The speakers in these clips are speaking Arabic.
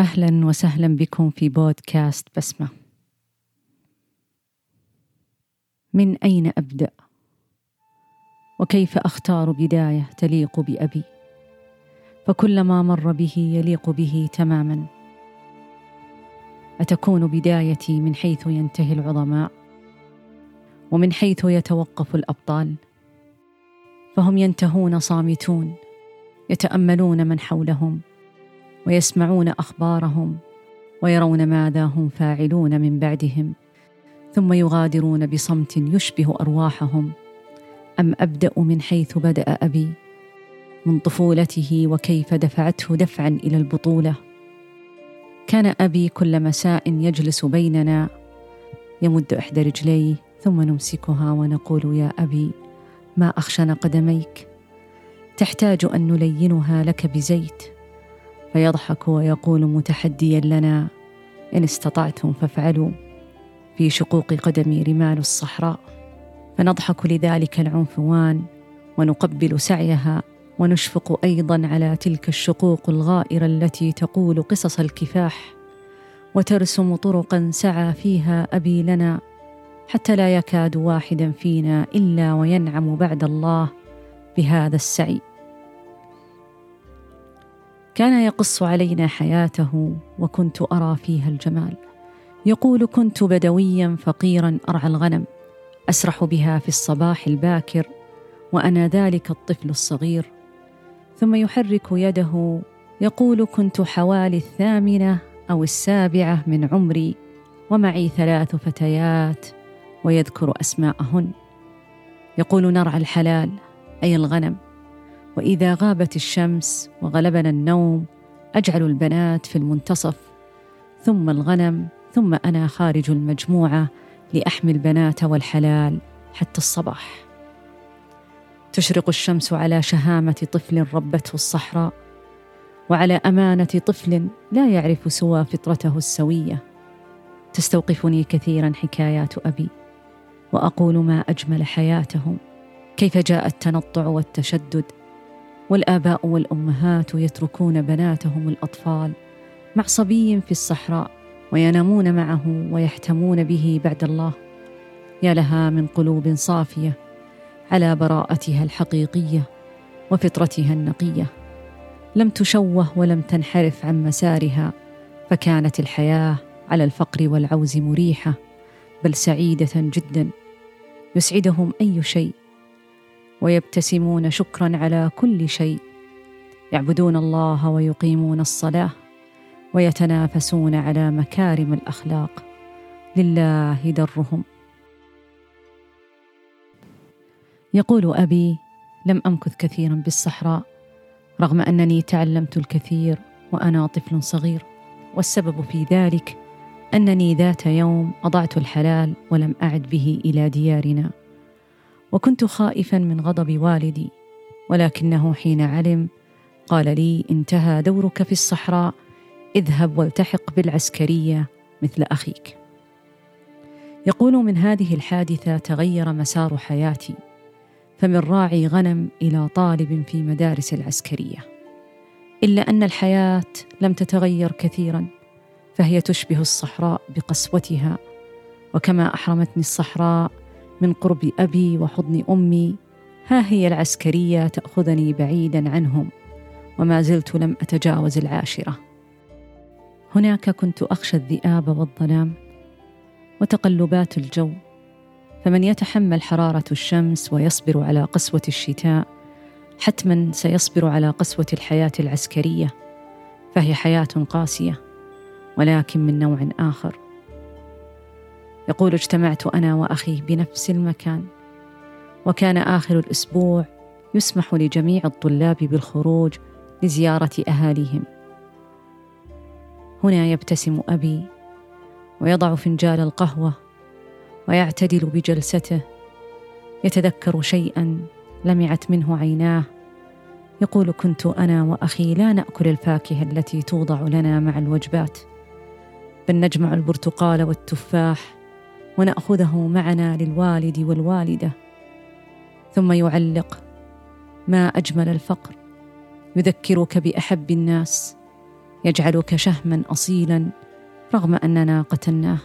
أهلا وسهلا بكم في بودكاست بسمة. من أين أبدأ؟ وكيف أختار بداية تليق بأبي؟ فكلما مر به يليق به تماما. أتكون بدايتي من حيث ينتهي العظماء؟ ومن حيث يتوقف الأبطال؟ فهم ينتهون صامتون يتأملون من حولهم ويسمعون أخبارهم ويرون ماذا هم فاعلون من بعدهم ثم يغادرون بصمت يشبه أرواحهم. أم أبدأ من حيث بدأ أبي؟ من طفولته وكيف دفعته دفعا إلى البطولة؟ كان أبي كل مساء يجلس بيننا. يمد إحدى رجليه ثم نمسكها ونقول يا أبي ما أخشن قدميك؟ تحتاج أن نلينها لك بزيت. فيضحك ويقول متحديا لنا إن استطعتم فافعلوا في شقوق قدمي رمال الصحراء فنضحك لذلك العنفوان ونقبل سعيها ونشفق أيضا على تلك الشقوق الغائرة التي تقول قصص الكفاح وترسم طرقا سعى فيها أبي لنا حتى لا يكاد واحدا فينا إلا وينعم بعد الله بهذا السعي. كان يقص علينا حياته وكنت أرى فيها الجمال. يقول كنت بدويا فقيرا أرعى الغنم أسرح بها في الصباح الباكر وأنا ذلك الطفل الصغير. ثم يحرك يده يقول كنت حوالي الثامنة أو السابعة من عمري ومعي ثلاث فتيات ويذكر أسماءهن. يقول نرعى الحلال أي الغنم. وإذا غابت الشمس وغلبنا النوم أجعل البنات في المنتصف ثم الغنم ثم أنا خارج المجموعة لأحمي البنات والحلال حتى الصباح. تشرق الشمس على شهامة طفل ربته الصحراء وعلى أمانة طفل لا يعرف سوى فطرته السوية. تستوقفني كثيرا حكايات أبي وأقول ما أجمل حياتهم. كيف جاء التنطع والتشدد؟ والآباء والأمهات يتركون بناتهم الأطفال مع صبي في الصحراء وينامون معه ويحتمون به بعد الله. يا لها من قلوب صافية على براءتها الحقيقية وفطرتها النقية. لم تشوه ولم تنحرف عن مسارها فكانت الحياة على الفقر والعوز مريحة بل سعيدة جدا. يسعدهم أي شيء. ويبتسمون شكرا على كل شيء. يعبدون الله ويقيمون الصلاة ويتنافسون على مكارم الأخلاق. لله درهم. يقول أبي لم أمكث كثيرا بالصحراء رغم أنني تعلمت الكثير وأنا طفل صغير. والسبب في ذلك أنني ذات يوم أضعت الحلال ولم أعد به إلى ديارنا. وكنت خائفا من غضب والدي ولكنه حين علم قال لي انتهى دورك في الصحراء اذهب والتحق بالعسكرية مثل أخيك. يقول من هذه الحادثة تغير مسار حياتي فمن راعي غنم إلى طالب في مدارس العسكرية. إلا أن الحياة لم تتغير كثيرا فهي تشبه الصحراء بقسوتها وكما أحرمتني الصحراء من قرب أبي وحضن أمي. ها هي العسكرية تأخذني بعيدا عنهم وما زلت لم أتجاوز العاشرة. هناك كنت أخشى الذئاب والظلام وتقلبات الجو فمن يتحمل حرارة الشمس ويصبر على قسوة الشتاء حتما سيصبر على قسوة الحياة العسكرية فهي حياة قاسية ولكن من نوع آخر. يقول اجتمعت أنا وأخي بنفس المكان وكان آخر الأسبوع يسمح لجميع الطلاب بالخروج لزيارة أهاليهم. هنا يبتسم أبي ويضع فنجال القهوة ويعتدل بجلسته يتذكر شيئا لمعت منه عيناه يقول كنت أنا وأخي لا نأكل الفاكهة التي توضع لنا مع الوجبات بل نجمع البرتقال والتفاح ونأخذه معنا للوالد والوالدة. ثم يعلق ما أجمل الفقر يذكرك بأحب الناس يجعلك شهما أصيلا رغم اننا قتلناه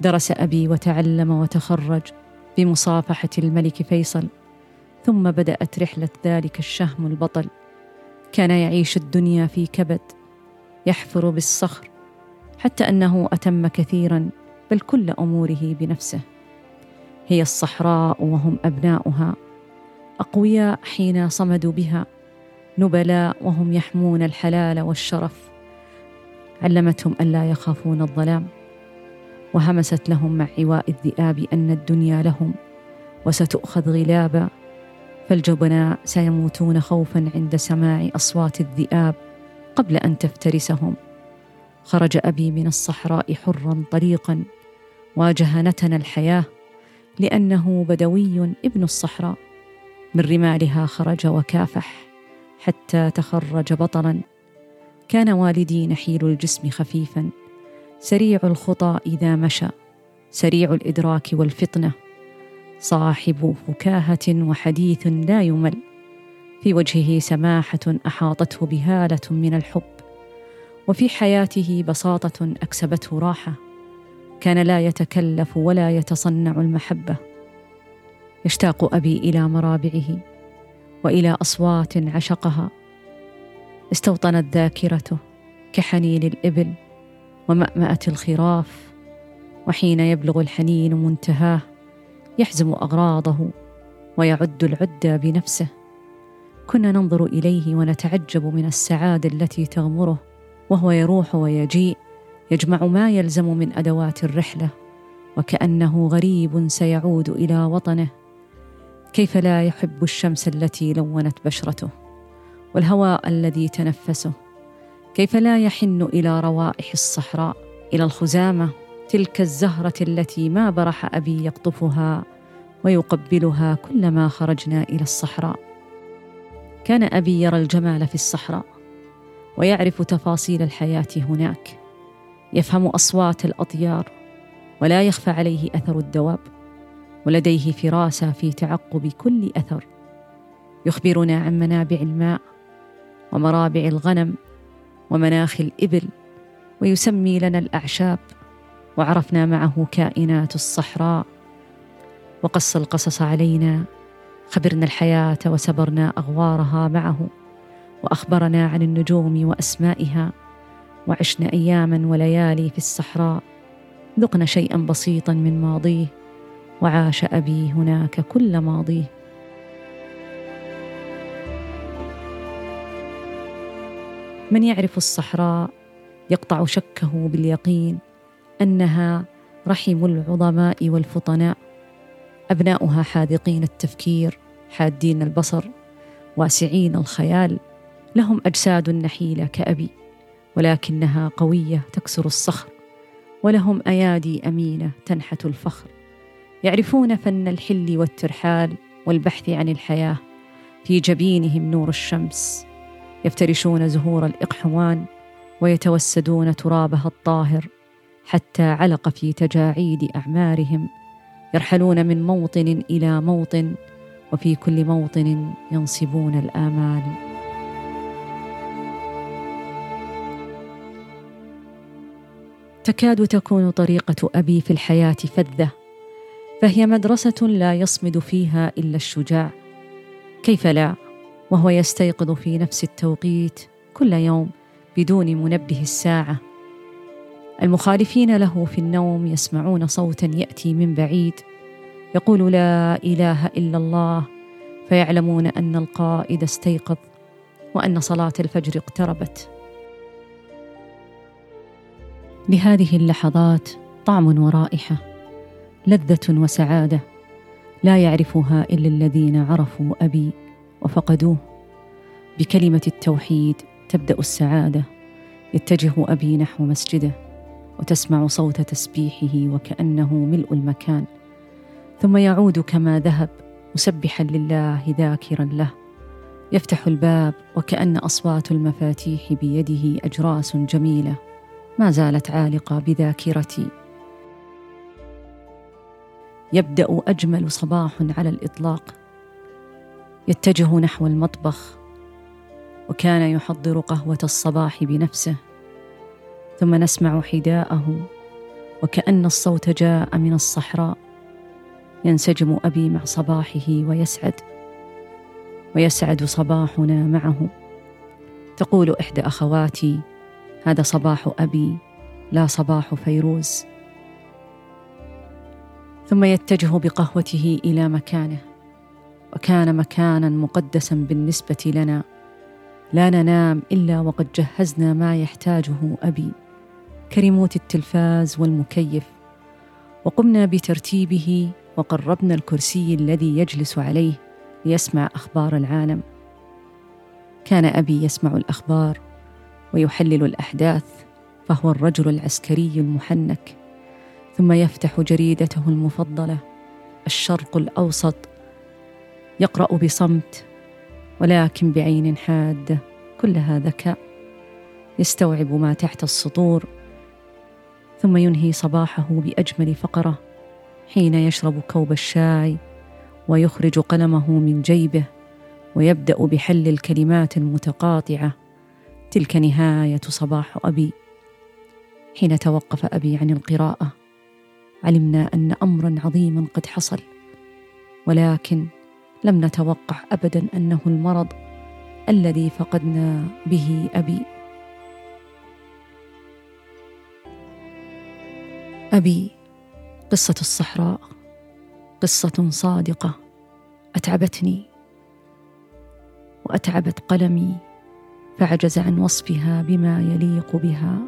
درس أبي وتعلم وتخرج بمصافحة الملك فيصل ثم بدأت رحلة ذلك الشهم البطل. كان يعيش الدنيا في كبد يحفر بالصخر حتى أنه أتم كثيرا بل كل أموره بنفسه. هي الصحراء وهم أبناؤها أقوياء حين صمدوا بها نبلاء وهم يحمون الحلال والشرف. علمتهم الا يخافون الظلام وهمست لهم مع عواء الذئاب أن الدنيا لهم وستؤخذ غلابا فالجبناء سيموتون خوفا عند سماع أصوات الذئاب قبل أن تفترسهم. خرج أبي من الصحراء حرا طليقا واجه نتن الحياة لأنه بدوي ابن الصحراء. من رمالها خرج وكافح حتى تخرج بطلا. كان والدي نحيل الجسم خفيفا. سريع الخطى إذا مشى سريع الإدراك والفطنة. صاحب فكاهة وحديث لا يمل. في وجهه سماحة أحاطته بهالة من الحب. وفي حياته بساطة أكسبته راحة. كان لا يتكلف ولا يتصنع المحبة. يشتاق أبي إلى مرابعه وإلى أصوات عشقها. استوطنت ذاكرته كحنين الإبل ومأمأة الخراف. وحين يبلغ الحنين منتهاه يحزم أغراضه ويعد العدة بنفسه. كنا ننظر إليه ونتعجب من السعادة التي تغمره. وهو يروح ويجيء يجمع ما يلزم من أدوات الرحلة وكأنه غريب سيعود إلى وطنه. كيف لا يحب الشمس التي لونت بشرته والهواء الذي تنفسه؟ كيف لا يحن إلى روائح الصحراء إلى الخزامة تلك الزهرة التي ما برح أبي يقطفها ويقبلها كلما خرجنا إلى الصحراء؟ كان أبي يرى الجمال في الصحراء ويعرف تفاصيل الحياة هناك. يفهم أصوات الأطيار ولا يخفى عليه أثر الدواب ولديه فراسة في تعقب كل أثر. يخبرنا عن منابع الماء ومرابع الغنم ومناخ الإبل ويسمي لنا الأعشاب وعرفنا معه كائنات الصحراء. وقص القصص علينا خبرنا الحياة وسبرنا أغوارها معه. وأخبرنا عن النجوم وأسمائها وعشنا أياما وليالي في الصحراء. ذقنا شيئا بسيطا من ماضيه وعاش أبي هناك كل ماضيه. من يعرف الصحراء يقطع شكه باليقين أنها رحم العظماء والفطناء. أبناؤها حاذقين التفكير حادين البصر واسعين الخيال. لهم أجساد نحيلة كأبي ولكنها قوية تكسر الصخر ولهم أيادي أمينة تنحت الفخر. يعرفون فن الحل والترحال والبحث عن الحياة في جبينهم نور الشمس. يفترشون زهور الإقحوان ويتوسدون ترابها الطاهر حتى علق في تجاعيد أعمارهم. يرحلون من موطن إلى موطن وفي كل موطن ينصبون الآمال. تكاد تكون طريقة أبي في الحياة فذة فهي مدرسة لا يصمد فيها إلا الشجاع. كيف لا؟ وهو يستيقظ في نفس التوقيت كل يوم بدون منبه الساعة. المخالفين له في النوم يسمعون صوتا يأتي من بعيد يقول لا إله إلا الله فيعلمون أن القائد استيقظ وأن صلاة الفجر اقتربت. لهذه اللحظات طعم ورائحة لذة وسعادة لا يعرفها إلا الذين عرفوا أبي وفقدوه. بكلمة التوحيد تبدأ السعادة يتجه أبي نحو مسجده وتسمع صوت تسبيحه وكأنه ملء المكان. ثم يعود كما ذهب مسبحا لله ذاكرا له يفتح الباب وكأن أصوات المفاتيح بيده أجراس جميلة. ما زالت عالقة بذاكرتي. يبدأ أجمل صباح على الإطلاق. يتجه نحو المطبخ وكان يحضر قهوة الصباح بنفسه. ثم نسمع حداءه وكأن الصوت جاء من الصحراء. ينسجم أبي مع صباحه ويسعد. ويسعد صباحنا معه. تقول إحدى أخواتي هذا صباح أبي لا صباح فيروز. ثم يتجه بقهوته إلى مكانه وكان مكانا مقدسا بالنسبة لنا. لا ننام إلا وقد جهزنا ما يحتاجه أبي. كريموت التلفاز والمكيف. وقمنا بترتيبه وقربنا الكرسي الذي يجلس عليه ليسمع أخبار العالم. كان أبي يسمع الأخبار ويحلل الأحداث فهو الرجل العسكري المحنك. ثم يفتح جريدته المفضلة الشرق الأوسط. يقرأ بصمت ولكن بعين حاده كلها ذكاء. يستوعب ما تحت السطور. ثم ينهي صباحه بأجمل فقرة حين يشرب كوب الشاي ويخرج قلمه من جيبه ويبدأ بحل الكلمات المتقاطعة. تلك نهاية صباح أبي. حين توقف أبي عن القراءة علمنا أن امرا عظيما قد حصل ولكن لم نتوقع ابدا أنه المرض الذي فقدنا به أبي. أبي قصة الصحراء قصة صادقة أتعبتني وأتعبت قلمي فعجز عن وصفها بما يليق بها.